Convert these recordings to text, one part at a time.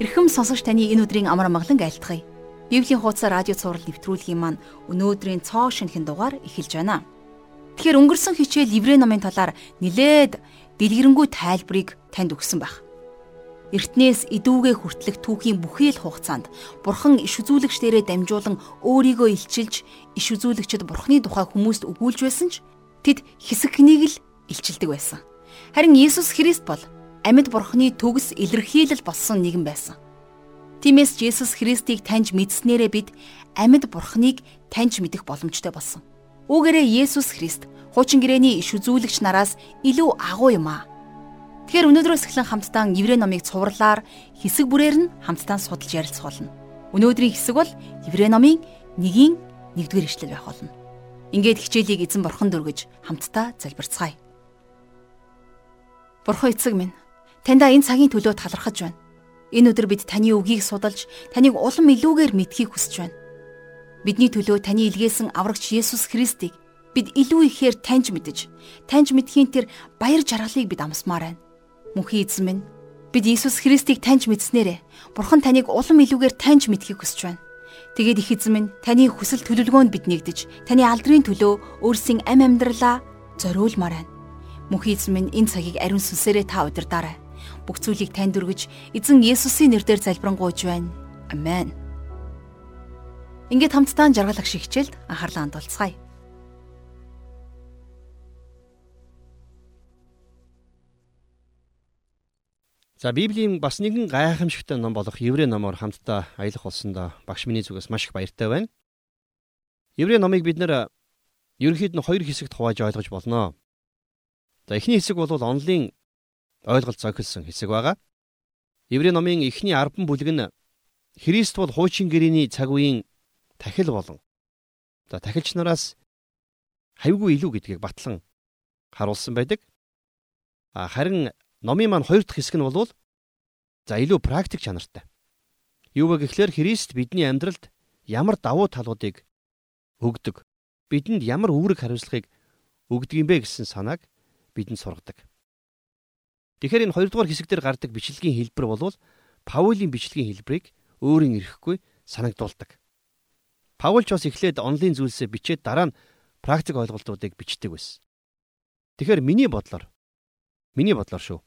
Эрхэм сонсогч таны энэ өдрийн амар амгалан айлтгая. Библийн хуудас радио цаураар нэвтрүүлгийн маань өнөөдрийн цоо шинхэн дугаар эхэлж байна. Тэгэхээр өнгөрсөн хичээл Еврей номын талаар нилээд дэлгэрэнгүй тайлбарыг танд өгсөн байх. Эртнээс идүүгээ хүртлэх түүхийн бүхий л хугацаанд Бурхан иш үзүүлэгчдэрээ дамжуулан өөрийгөө илчилж иш үзүүлэгчд Бурханы тухай хүмүүст өгүүлж байсан ч тэд хэсэг хэнийг л илчилдэг байсан. Харин Иесус Христ бол амьд бурхны төгс илэрхийлэл болсон нэгэн байсан. Тиймээс Есүс Христийг таньж мэдснээрээ бид амьд бурхныг таньж мэдэх боломжтой болсон. Үүгээрээ Есүс Христ хуучин гэрээний иш үзүүлэгч нараас илүү агуу юм аа. Тэгэхээр өнөөдрөөс эхлэн хамтдаа Еврей номыг цувралаар хэсэг бүрээр нь хамтдаа судалж ярилцах болно. Өнөөдрийн хэсэг бол Еврей номын 1-ийн 1-р эшлэл байх болно. Ингээд хичээлийг эзэн бурхан дөргөж хамтдаа залбирцгаая. Бурхан эцэг минь Таньда энэ цагийн төлөө талархаж байна. Энэ өдөр бид таны үгийг судалж, таныг улам илүүгээр мэдхийг хүсэж байна. Бидний төлөө таны илгээсэн аврагч Есүс Христийг бид илүү ихээр таньж мэдэж, таньж мэдхийн тэр баяр жаргалыг бид амсмаар байна. Мөнхийн эзэн минь, бид Иесус Христийг таньж мэдснээрээ Бурхан таныг улам илүүгээр таньж мэдхийг хүсэж байна. Тэгээд их эзэн минь таны хүсэл төлөвлөгөөнд бид нэгдэж, таны алдрын төлөө өөрсдийн ам амьдралаа зориулмаар байна. Мөнхийн эзэн минь энэ цагийг ариун сүнсээрээ та удирдаарай бүх зүйлийг танд өргөж эзэн Есүсийн нэрээр залбирanгуйж байна. Амен. Ингээд хамтдаа жаргалах шиг хичээлд анхаарлаа хандуулцгаая. За Библийн бас нэгэн гайхамшигтай ном болох Еврей номоор хамтдаа аялах болсондоо багш миний зүгээс маш их баяртай байна. Еврей номыг бид нэр ерөнхийд нь хоёр хэсэгт хувааж ойлгож болно. За эхний хэсэг бол онлын ойлголт зохиолсон хэсэг байгаа. Еврей номын эхний 10 бүлэг нь Христ бол хуучин гэрээний цаг үеийн тахил болон за тахилч нараас хавьгүй илүү гэдгийг батлан харуулсан байдаг. А харин номын маань хоёр дахь хэсэг нь бол за илүү практик чанартай. Юу вэ гэхлээр Христ бидний амьдралд ямар давуу талуудыг өгдөг, бидэнд ямар үүрэг хариуцлагыг өгдөг юм бэ гэсэн санааг бидэнд сургадаг. Тэгэхээр энэ хоёрдугаар хэсэг дээр гардаг бичлэгийн хэлбэр бол Паулийн бичлэгийн хэлбэрийг өөрийн ирэхгүй санагдуулдаг. Паул ч бас эхлээд онлын зүйлсээ бичээд дараа нь практик ойлголтуудыг бичдэг байсан. Тэгэхээр миний бодлоор миний бодлоор шүү.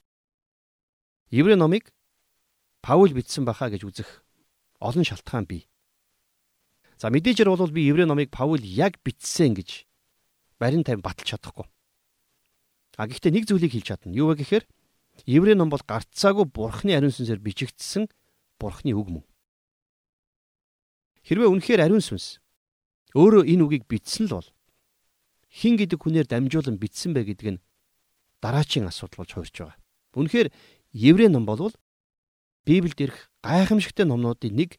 Еврей номыг Паул бичсэн баха гэж үзэх олон шалтгаан бий. За мэдээжэр бол би Еврей номыг Паул яг бичсэн гэж барин тайм баталж чадахгүй. А гэхдээ нэг зүйлийг хэлж чадна. Юу вэ гэхээр Еврей ном бол гарцаагүй бурхны ариун сүнсээр бичигдсэн бурхны үг мөн. Хэрвээ үнэхээр ариун сүнс өөрөө энэ үгийг бичсэн л бол хин гэдэг хүнээр дамжуулан бичсэн бэ гэдг нь дараачийн асуудал болж хувирч байгаа. Үнэхээр Еврей ном бол Библиэд ирэх гайхамшигтай номнуудын нэг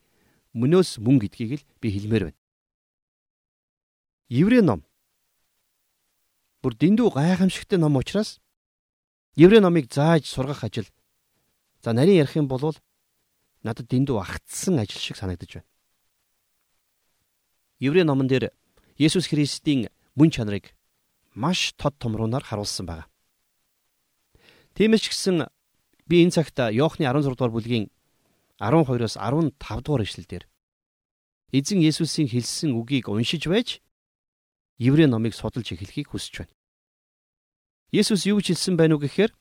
мөнөөс мөн гэдгийг л би хэлмээр байна. Еврей ном бүр дэндүү гайхамшигтай ном учраас Еврей номыг зааж сургах ажил. За нарийн ярих юм бол надад дэндүү агтсан ажил шиг санагдаж байна. Еврей номон дээр Есүс Христийн мөн чанарыг маш тод томруунаар харуулсан байна. Тиймээс ч гэсэн би энэ цагт Иохны 16 дугаар бүлгийн 12-оос 15 дугаар ишлэлдэр эзэн Есүсийн хэлсэн үгийг уншиж байж Еврей номыг судалж эхлэхийг хүсэж байна. Есүс юу гэж хэлсэн байв уу гэхээр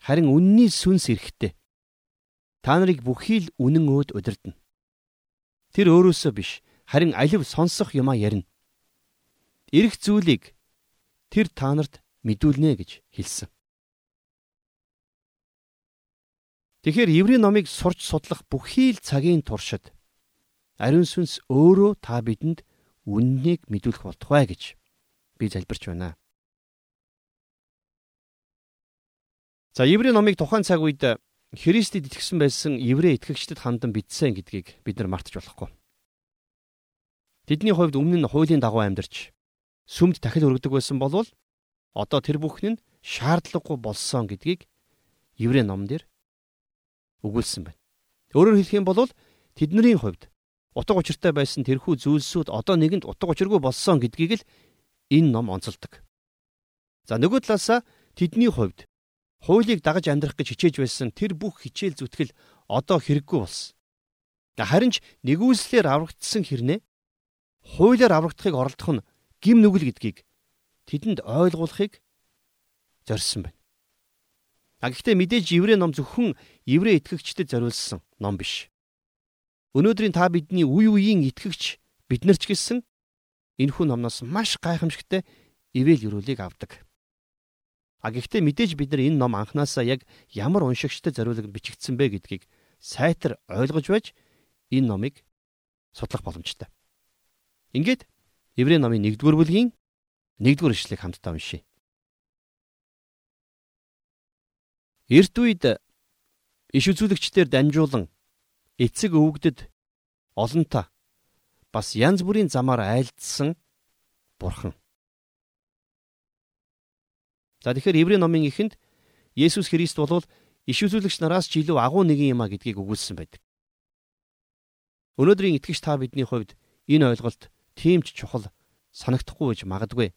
харин үнний сүнс эрэхтэй. Та нарыг бүхий л үнэн өөд удирдна. Тэр өөрөөсөө биш харин алив сонсох юмаа ярина. Ирэх зүйлийг тэр та нарт мэдүүлнэ гэж хэлсэн. Тэгэхээр Еврей номыг сурч судлах бүхий л цагийн туршид ариун сүнс өөрөө та бидэнд үннийг мэдүүлэх болтугай гэж би залбирч байна. За Еврей номыг тухайн цаг үед Христэд итгэсэн байсан еврей итгэгчдэд хандан бичсэн гэдгийг бид нар мартаж болохгүй. Тэдний хувьд өмнө нь хуулийн дагуу амьдарч сүмд дахил өргөдөг байсан болвол одоо тэр бүхэн нь шаардлагагүй болсон гэдгийг еврей номдэр өгүүлсэн байна. Өөрөөр хэлэх юм бол тэдний хувьд утга учиртай байсан тэрхүү зүйлсүүд одоо нэгэнд утга учиргүй болсон гэдгийг л энэ ном онцолдог. За нөгөө талаасаа тэдний хувьд хуулийг дагаж амьдрах гэж хичээж байсан тэр бүх хичээл зүтгэл одоо хэрэггүй болсон. Харин ч нэгүслэр аврагдсан хэрнээ хуулиар аврагдахыг оролдох нь гим нүгэл гэдгийг тэдэнд ойлгуулахыг зорьсон байна. А гэхдээ мэдээж еврей ном зөвхөн еврей итгэгчдэд зориулсан ном биш. Өнөөдрийн та бидний үе үеийн итгэгч бид нар ч гэсэн энэхүү номноос маш гайхамшигтай ивэл юрүүлийг авдаг. А гэхдээ мэдээж бид нар энэ ном анханасаа яг ямар уншигчтай зориулж бичигдсэн бэ гэдгийг сайтар ойлгож байж энэ номыг судлах боломжтой. Ингээд Еврей номын 1-р бүлгийн 1-р ишлэгийг хамтдаа уншийе. Эрт үед иш үзүүлэгчдээр дамжуулан эцэг өвгдөд олонтаа бас янз бүрийн замаар айлдсан бурхан За тэгэхээр Еврей номын эхэнд Есүс Христ болвол иш үзүүлэгч нараас ч илүү агуу нэгэн юм а гэдгийг өгүүлсэн байдаг. Өнөөдрийн итгэгч та бидний хувьд энэ ойлголт тийм ч чухал санагдахгүй гэж магадгүй.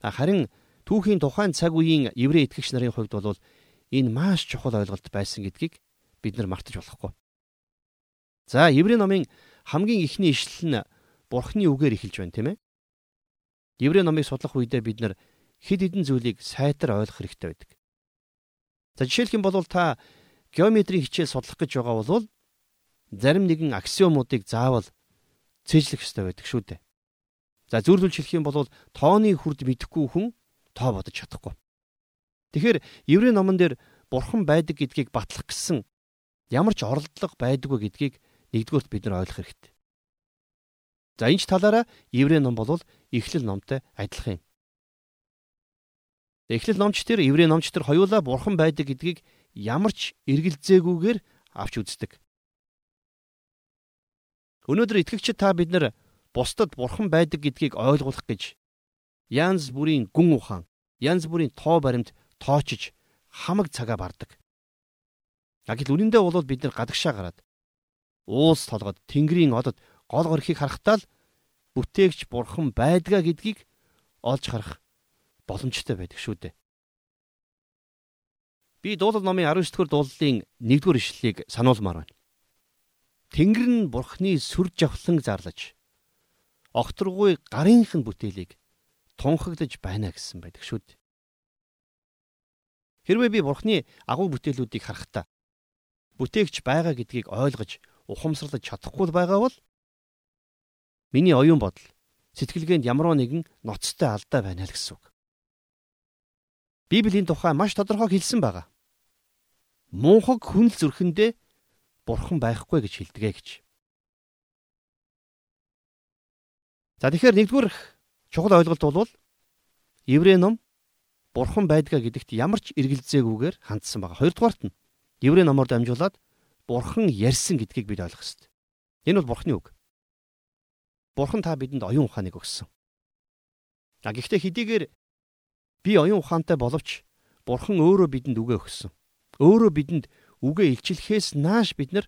Харин түүхийн тухайн цаг үеийн еврей итгэгч нарын хувьд бол энэ маш чухал ойлголт байсан гэдгийг бид нар мартаж болохгүй. За еврей номын хамгийн ихний ишлэл нь бурхны үгээр эхэлж байна тийм ээ. Еврей номыг судлах үедээ бид нар хэд хэдэн зүйлийг сайтар ойлгох хэрэгтэй байдаг. За жишээлх юм бол та геометрийн хичээл судлах гэж байгаа бол зарим нэгэн аксиомуудыг заавал цэжлэх ёстой байдаг шүү дээ. За зөвлөлж хэлэх юм бол тооны хүрд мэдэхгүй хүн тоо бодож чадахгүй. Тэгэхээр еврей номон дээр бурхан байдаг гэдгийг батлах гэсэн ямар ч оролдлого байдаггүй гэдгийг нэгдүгürt бид нар ойлгох хэрэгтэй. За энэ ч талаараа еврей ном бол эхлэл номтой адилхан юм. Эхлэл номч тэр еврей номч тэр хоёулаа бурхан байдаг гэдгийг ямар ч эргэлзээгүйгээр авч үздэг. Өнөөдөр итгэгчид та бид нар бусдад бурхан байдаг гэдгийг ойлгуулах гэж янз бүрийн гүн ухаан, янз бүрийн тоо баримт тоочж хамаг цагаа бардаг. Агил үнэндээ бол бид нар гадагшаа гараад уус толгод тэнгэрийн одод гол горхийг харахтаа л бүтээгч бурхан байдгаа гэдгийг олж харах боломжтой байдаг шүү дээ. Би дуулал номын 19-р дуулалын 1-р ишлэлийг сануулмаар байна. Тэнгэр нь бурхны сүр жавхлан зарлаж огторгүй гарынх нь бүтээлийг тунхаглаж байна гэсэн байдаг шүү дээ. Хэрвээ би бурхны агуу бүтээлүүдийг харахтаа бүтээгч байгаа гэдгийг ойлгож ухамсарлаж чадахгүй байгаа бол миний оюун бодол сэтгэлгээнд ямар нэгэн ноцтой алдаа байна л гэсэн үг. Библийн тухай маш тодорхой хэлсэн байгаа. Мунхаг хүн л зүрхэндээ бурхан байхгүй гэж хэлдэгэ гэж. За тэгэхээр нэгдүгээр чухал ойлголт бол Еврей ном бурхан байдгаа гэдэгт ямар ч эргэлзээгүйгээр хандсан байгаа. Хоёрдугаарт нь Еврей номоор дамжуулаад бурхан ярьсан гэдгийг бид ойлгох ёстой. Энэ бол бурханы үг. Бурхан та бидэнд оюун ухааныг өгсөн. А гэхдээ хэдийгээр Би оюун ухаантай боловч Бурхан өөрөө бидэнд үгээ өгсөн. Өөрөө бидэнд үгээ илчлэхээс нааш бид нар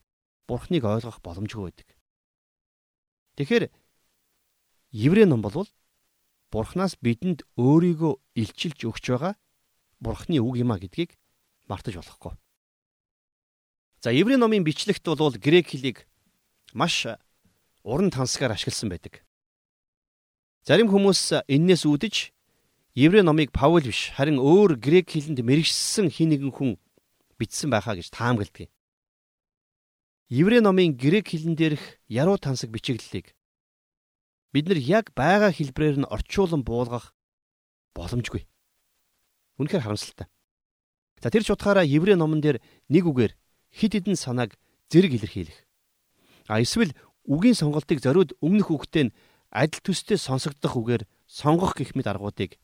Бурханыг ойлгох боломжгүй байдаг. Тэгэхээр Еврей ном бол Бурханаас бидэнд өөрийгөө илчилж өгч байгаа Бурханы үг юм а гэдгийг мартаж болохгүй. За Еврей номын бичлэгт бол грек хэлийг маш уран тансгаар ашигласан байдаг. Зарим хүмүүс эннээс үүдэж Еврей номыг Паул биш харин өөр грек хэлэнд мэрэгссэн хин нэгэн хүн бичсэн байхаа гэж таамагладаг. Еврей номын грек хэлэн дээрх яруу тансаг бичиглэлийг бид нар яг байгаа хэлбрээр нь орчуулан буулгах боломжгүй. Үнэхээр харамсалтай. За тэр ч утгаараа еврей номон дээр нэг үгээр хид хідэн санааг зэрэг илэрхийлэх. А эсвэл үгийн сонголтыг зориуд өмнөх үгтээ нь адил төстэй сонсогдох үгээр сонгох гэх мэт аргуудыг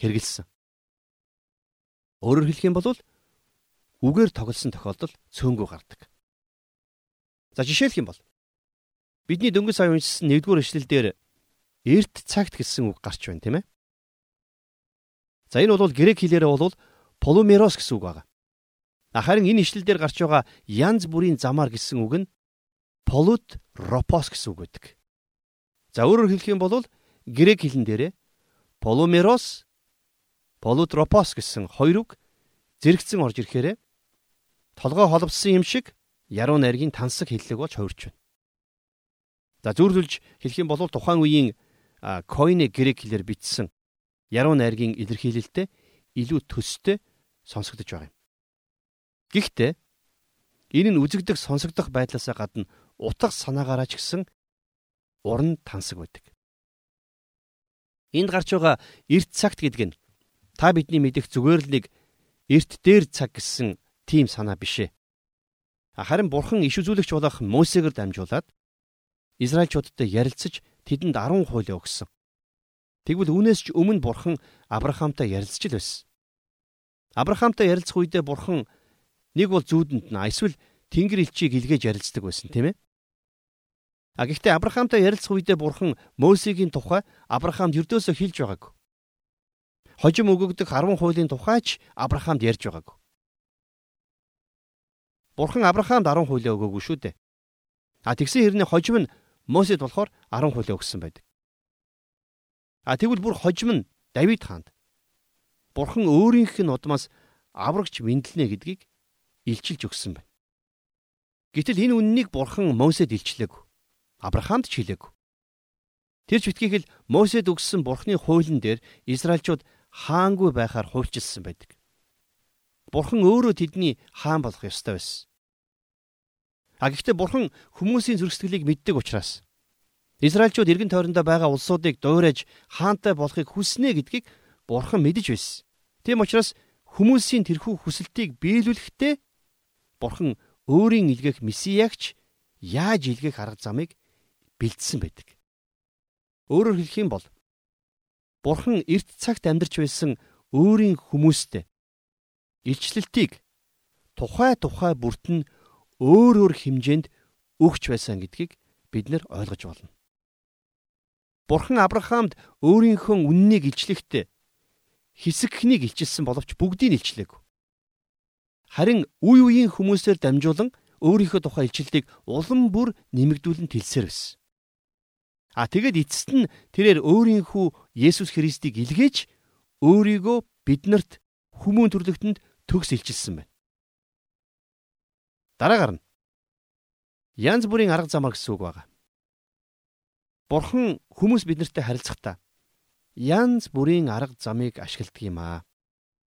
хэрэгэлсэн. Өөрөөр хэлэх юм бол үгээр тоглосон тохиолдол цөөнгөө гардаг. За жишээлх юм бол бидний дөнгөж сая уншсан 1-р эшлэл дээр эрт цагт гэсэн үг гарч байна тийм ээ. За энэ бол грек хэлээрээ бол полумерос гэсэн үг байна. Харин энэ ишлэл дээр гарч байгаа янз бүрийн замаар гэсэн үг нь полут ропос гэсэн үг байдаг. За өөрөөр хэлэх юм бол грек хэлэн дээрээ полумерос полутропос гэсэн хоёр үг зэрэгцэн орж ирэхээрээ толгой холбосон юм шиг яруу найргийн тансаг хиллэг болж хувирч байна. За зүүрлүүлж хэлэх юм бол тухайн үеийн койны грек хэлээр бичсэн яруу найргийн илэрхийлэлтэй илүү төстэй сонсогдож байгаа юм. Гэхдээ энэ нь үзэгдэх сонсогдох байдлаасаа гадна утга санаагаараа ч гэсэн уран тансаг байдаг. Энд гарч байгаа эрт цагт гэдэг нь та бидний мэдих зүгээр л нэг эрт дээр цаг гэсэн тийм санаа биш ээ. Харин бурхан иш үзүүлэгч болох Мосегээр дамжуулаад Израильчуудтай ярилцаж тэдэнд 10 хууль өгсөн. Тэгвэл үүнээс ч өмнө бурхан Авраамтай ярилцж л байсан. Авраамтай ярилцах үедээ бурхан нэг бол зүүдэнд нь эсвэл Тэнгэр элчийг илгээж ярилцдаг байсан тийм ээ. А гэхдээ Авраамтай ярилцах үедээ бурхан Мосегийн тухай Авраамд ердөөсөө хэлж байгаагүй. Хожим өгөгдөх 10 хуулийн тухайч Авраамд ярьж байгаагүй. Бурхан Авраамд 10 хуулийг өгөөгүй шүү дээ. А тэгсэн хэрнээ хожим нь Мосед болохоор 10 хуулийг өгсөн байдаг. А тэгвэл бүр хожим нь Давид хаанд Бурхан өөрийнх нь удмаас аврагч мэдлэнэ гэдгийг илчилж өгсөн байна. Гэтэл энэ үннийг Бурхан Мосед илчлээгүй. Авраамд ч хэлээгүй. Тэр ч битгийх л Мосед өгсөн Бурханы хуулийн дээр Израильчууд хаангүй байхаар хуульчилсан байдаг. Бурхан өөрөө тэдний хаан болох ёстой байсан. А гэхдээ бурхан хүмүүсийн зөрсгөлийг мэддэг учраас Израильчууд эргэн тойрондоо байгаа улсуудыг дуурайж хаантай болохыг хүснэ гэдгийг бурхан мэдэж байсан. Тийм учраас хүмүүсийн тэрхүү хүсэлтийг биелүүлэхдээ бурхан өөрийн илгээх месиягч яаж илгээх арга замыг бэлдсэн байдаг. Өөрөөр хэлэх юм бол бурхан эрт цагт амьдарч байсан өөрийн хүмүүстэй илчлэлтийг тухай тухай бүрт нь өөр өөр хэмжээнд өгч байсан гэдгийг бид нэр ойлгож болно. Бурхан Авраамд өөрийнхөө үннийг илчлэхдээ хэсэгхнийг илчилсэн боловч бүгдийг илчлээгүй. Харин үе үеийн хүмүүсээр дамжуулан өөрийнхөө тухай илчилтийг улам бүр нэмэгдүүлэн тэлсээр байсан. А тэгэд эцэст нь тэрээр өөрийнхөө Есүс Христийг илгээж өөрийгөө биднэрт хүмүүн төрлөختөнд төгс илчилсэн байна. Дараагаар нь янз бүрийн арга замаар гэсэн үг байна. Бурхан хүмүүс биднэртэй харилцахдаа янз бүрийн арга замыг ашигладаг юм аа.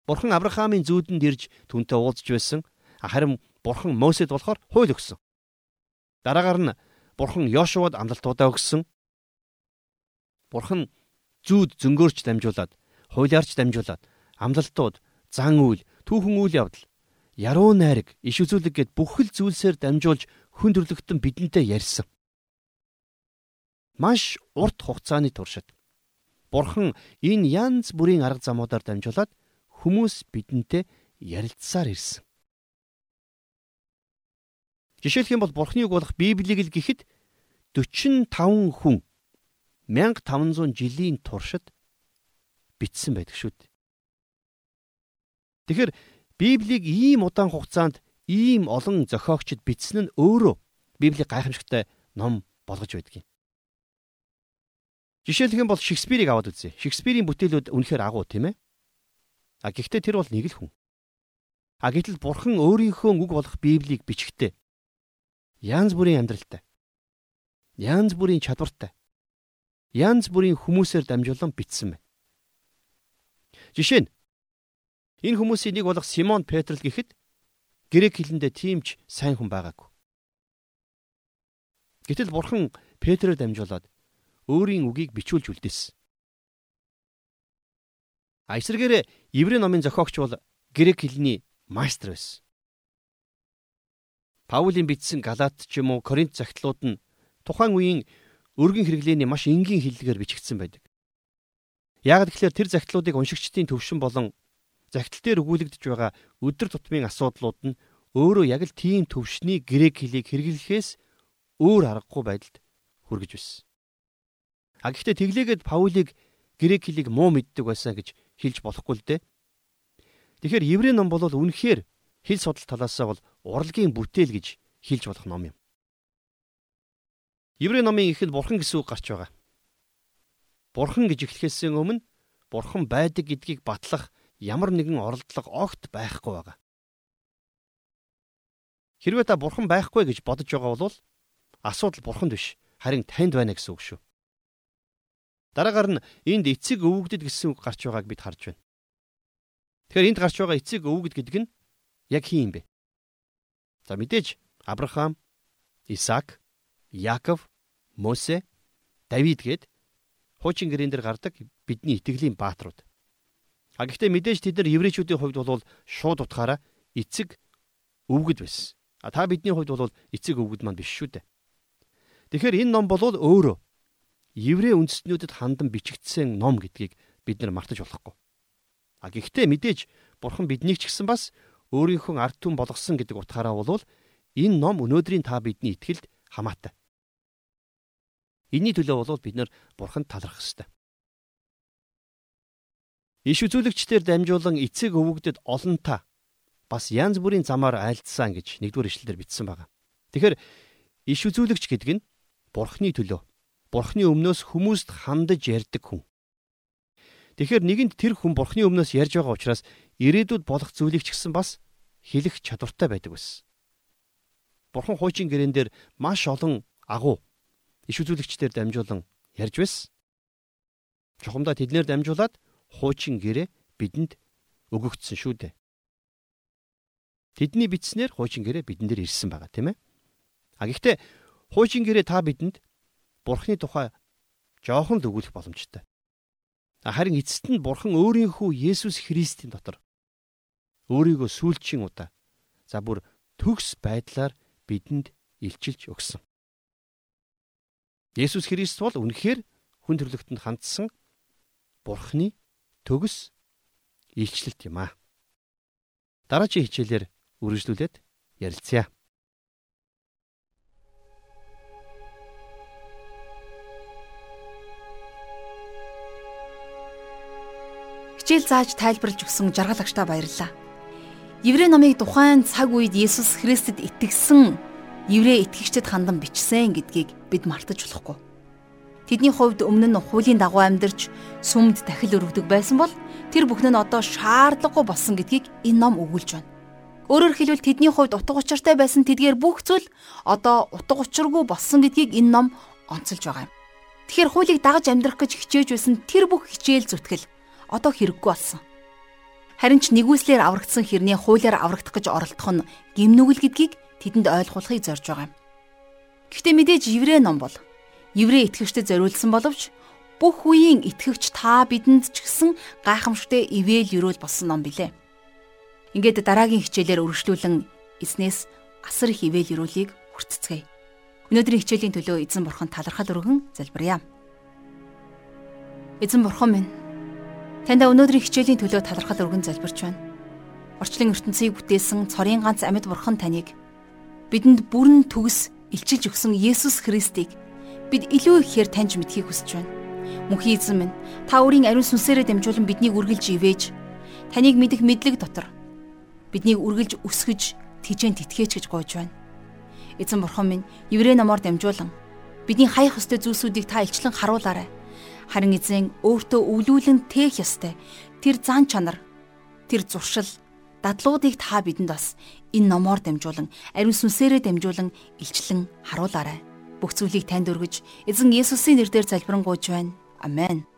Бурхан Авраамийн зүүдэнд ирж түүнтэй уулзж байсан. Харин Бурхан Мосед болохоор хууль өгсөн. Дараагаар нь Бурхан Йошуад амлалтуудаа өгсөн. Бурхан зүүд зөнгөөрч дамжуулаад, хуулиарч дамжуулаад амлалтууд, зан үйл, түүхэн үйл явдал яруу найраг, иш үзүүлэг гэд бүхэл зүйлсээр дамжуулж хүн төрлөختөн бидэнтэй ярьсан. Маш урт хугацааны туршид Бурхан энэ янз бүрийн арга замуудаар дамжуулаад хүмүүс бидэнтэй ярилцсаар ирсэн. Жишээлх юм бол Бурханы үг болох Библийг л гэхэд 45 хүн 1500 жилийн туршид бичсэн байдаг шүү дээ. Тэгэхээр Библийг ийм удаан хугацаанд ийм олон зохиогчд бичсэн нь өөрөө Библийн гайхамшигтай ном болгож байдаг юм. Жишээлх юм бол Шекспирийг аваад үзье. Шекспирийн бүтээлүүд үнэхээр агуу тийм ээ. А гэхдээ тэр бол нэг л хүн. А гэтэл Бурхан өөрийнхөө үг болох Библийг бичгтээ янз бүрийн амьдралтай янз бүрийн чадвартай янз бүрийн хүмүүсээр дамжуулан бичсэн байна. Жишээ нь Энэ хүмүүсийн нэг болох Симон Петр л гэхэд грек хэлэндээ тиймч сайн хүн байгаагүй. Гэтэл бурхан Петрээр дамжуулаад өөрийн үгийг бичүүлж үлдээсэн. А эсвэргээр еврей номын зохиогч бол грек хэлний майстер байсан. Паулийн бичсэн Галаат ч юм уу Коринт захидлууд нь тухайн үеийн өргөн хэрэглээний маш энгийн хэллэгээр бичигдсэн байдаг. Яг тэгэхээр тэр захидлуудыг уншигчдын төвшин болон загтал дээр өгүүлэгдэж байгаа өдөр тутмын асуудлууд нь өөрөө яг л тийм төвшний грек хэлийг хэрэглэхээс өөр аргагүй байдалд хүргэж байсан. А гэхдээ тэглээгээд Паулийг грек хэлийг муу мэддэг байсан гэж хэлж болохгүй л дээ. Тэгэхээр еврей ном бол үнэхээр хэл судал талаасаа бол урлагийн бүтээл гэж хэлж болох ном юм. Еврей номын ихэд бурхан гэсэн үг гарч байгаа. Бурхан гэж эхлэхээс өмнө бурхан байдаг гэдгийг батлах ямар нэгэн оролдлого огт байхгүй байгаа. Хэрвээ та бурхан байхгүй гэж бодож байгаа бол асуудал бурханд биш, харин танд байна гэсэн үг шүү. Дараагаар нь энд эцэг өвөгдөд гэсэн үг гарч байгааг бид харж байна. Тэгэхээр энд гарч байгаа эцэг өвөгд гэдэг нь яг хин юм бэ? За мэдээж Авраам, Исаак, Яаков, Мосе, Давид гээд хуучин гэрэн дээр гардаг бидний итгэлийн бааtruуд. А гэхдээ мэдээж тэд нар еврейчүүдийн хувьд бол шууд утгаараа эцэг өвгөд байсан. А та бидний хувьд бол эцэг өвгөд маань биш шүү дээ. Тэгэхээр энэ ном бол өөрөө еврей үндэстнүүдэд хандан бичигдсэн ном гэдгийг бид нар мартаж болохгүй. А гэхдээ мэдээж бурхан биднийг ч гэсэн бас өөрийнхөө ард түмэн болгосон гэдэг утгаараа бол энэ ном өнөөдрийн та бидний итгэлд хамаатай. Энийний төлөө бол бид нар бурханд талархах ёстой. Иш үзүүлэгчдээр дамжуулан эцэг өвөгдөд олонтаа бас янз бүрийн замаар айлдсан гэж нэгдүгээр ишлэлээр бичсэн байгаа. Тэгэхээр иш үзүүлэгч гэдэг нь бурхны төлөө, бурхны өмнөөс хүмүүст хандаж ярьдаг хүн. Тэгэхээр нэгэнд тэр хүн бурхны өмнөөс ярьж байгаа учраас ирээдүйд болох зүйлийг ч гэсэн бас хэлэх чадвартай байдаг байсан. Бурхан хуучин гэрэн дээр маш олон агуу иш үзүүлэгчдээр дамжуулан ярьж байсан. Чухамдаа тэднэр дамжуулаад хуучин гэрээ бидэнд өгөгдсөн шүү дээ. Тэдний бичснээр хуучин гэрээ бидэн дээр ирсэн байгаа тийм ээ. А гэхдээ хуучин гэрээ та бидэнд бурхны тухай жоохон л өгүүлэх боломжтой. Харин эцэст нь бурхан өөрийнхөө Есүс Христийн дотор өөрийгөө сүүлчийн удаа за бүр төгс байдлаар бидэнд илчилж өгсөн. Есүс Христ бол үнэхээр хүн төрлөختөнд хандсан бурхны төгс илчлэлт юм аа. Дараагийн хичээлээр үргэлжлүүлээд ярилцъя. Хичээл зааж тайлбарлаж өгсөн жаргалагчтай баярлалаа. Еврей номыг тухайн цаг үед Есүс Христэд итгэсэн еврей итгэгчдэд хандан бичсэн гэдгийг бид мартаж болохгүй. Тэдний хувьд өмнө нь хуулийн дагуу амьдарч сүмд дахил өргөдөг байсан бол тэр бүхэн нь одоо шаардлагагүй болсон гэдгийг энэ ном өгүүлж байна. Өөрөөр хэлбэл тэдний хувьд утга учиртай байсан тэдгээр бүх зүйл одоо утга учиргүй болсон гэдгийг энэ ном онцолж байгаа юм. Тэгэхээр хуулийг дагаж амьдрах гэж хичээж байсан тэр бүх хичээл зүтгэл одоо хэрэггүй болсон. Харин ч нэгүслэр аврагдсан хэрний хуулиар аврагдах гэж оролдох нь гимнүгэл гэдгийг тэдэнд ойлгуулахыг зорж байгаа юм. Гэхдээ мэдээж еврей ном бол еврей итгэгчдэд зориулсан боловч бүх үеийн итгэгч та бидэнд ч гэсэн гайхамшигтэ ивэл юрөөл болсон ном билээ. Ингээд дараагийн хичээлээр үргэлжлүүлэн эзнээс асар их ивэл юрөөлийг хүртцгээе. Өнөөдрийн хичээлийн төлөө эзэн бурхан талархал өргөн залбирая. Эзэн бурхан минь Таньда өнөөдрийн хичээлийн төлөө талархал өргөн залбирч байна. Орчлон ертөнцийг бүтээсэн цорын ганц амьд бурхан таныг бидэнд бүрэн төгс илчилж өгсөн Есүс Христийг бид илүү ихээр таньж мэдхийг хүсэж байна. Мөнхийн эзэн минь, та өөрийн ариун сүнсээрээ дамжуулан биднийг үргэлж ивэж, таныг мэдэх мэдлэг дотор биднийг үргэлж өсгөж, тижэн тэтгэж гэж гуйж байна. Эзэн бурхан минь, еврей номоор дамжуулан бидний хаях ёстой зүйлсүүдийг та илчлэн харуулаарай. Харин эзэн өөртөө өвлүүлэн тээх ёстой. Тэр зан чанар, тэр зуршил, дадлуудыг та бидэнд бас энэ номоор дамжуулан, ариун сүнсээрээ дамжуулан илчлэн харуулаарай бүх зүйлийг танд өргөж эзэн Есүсийн нэрээр залбирanгуйж байна. Амен.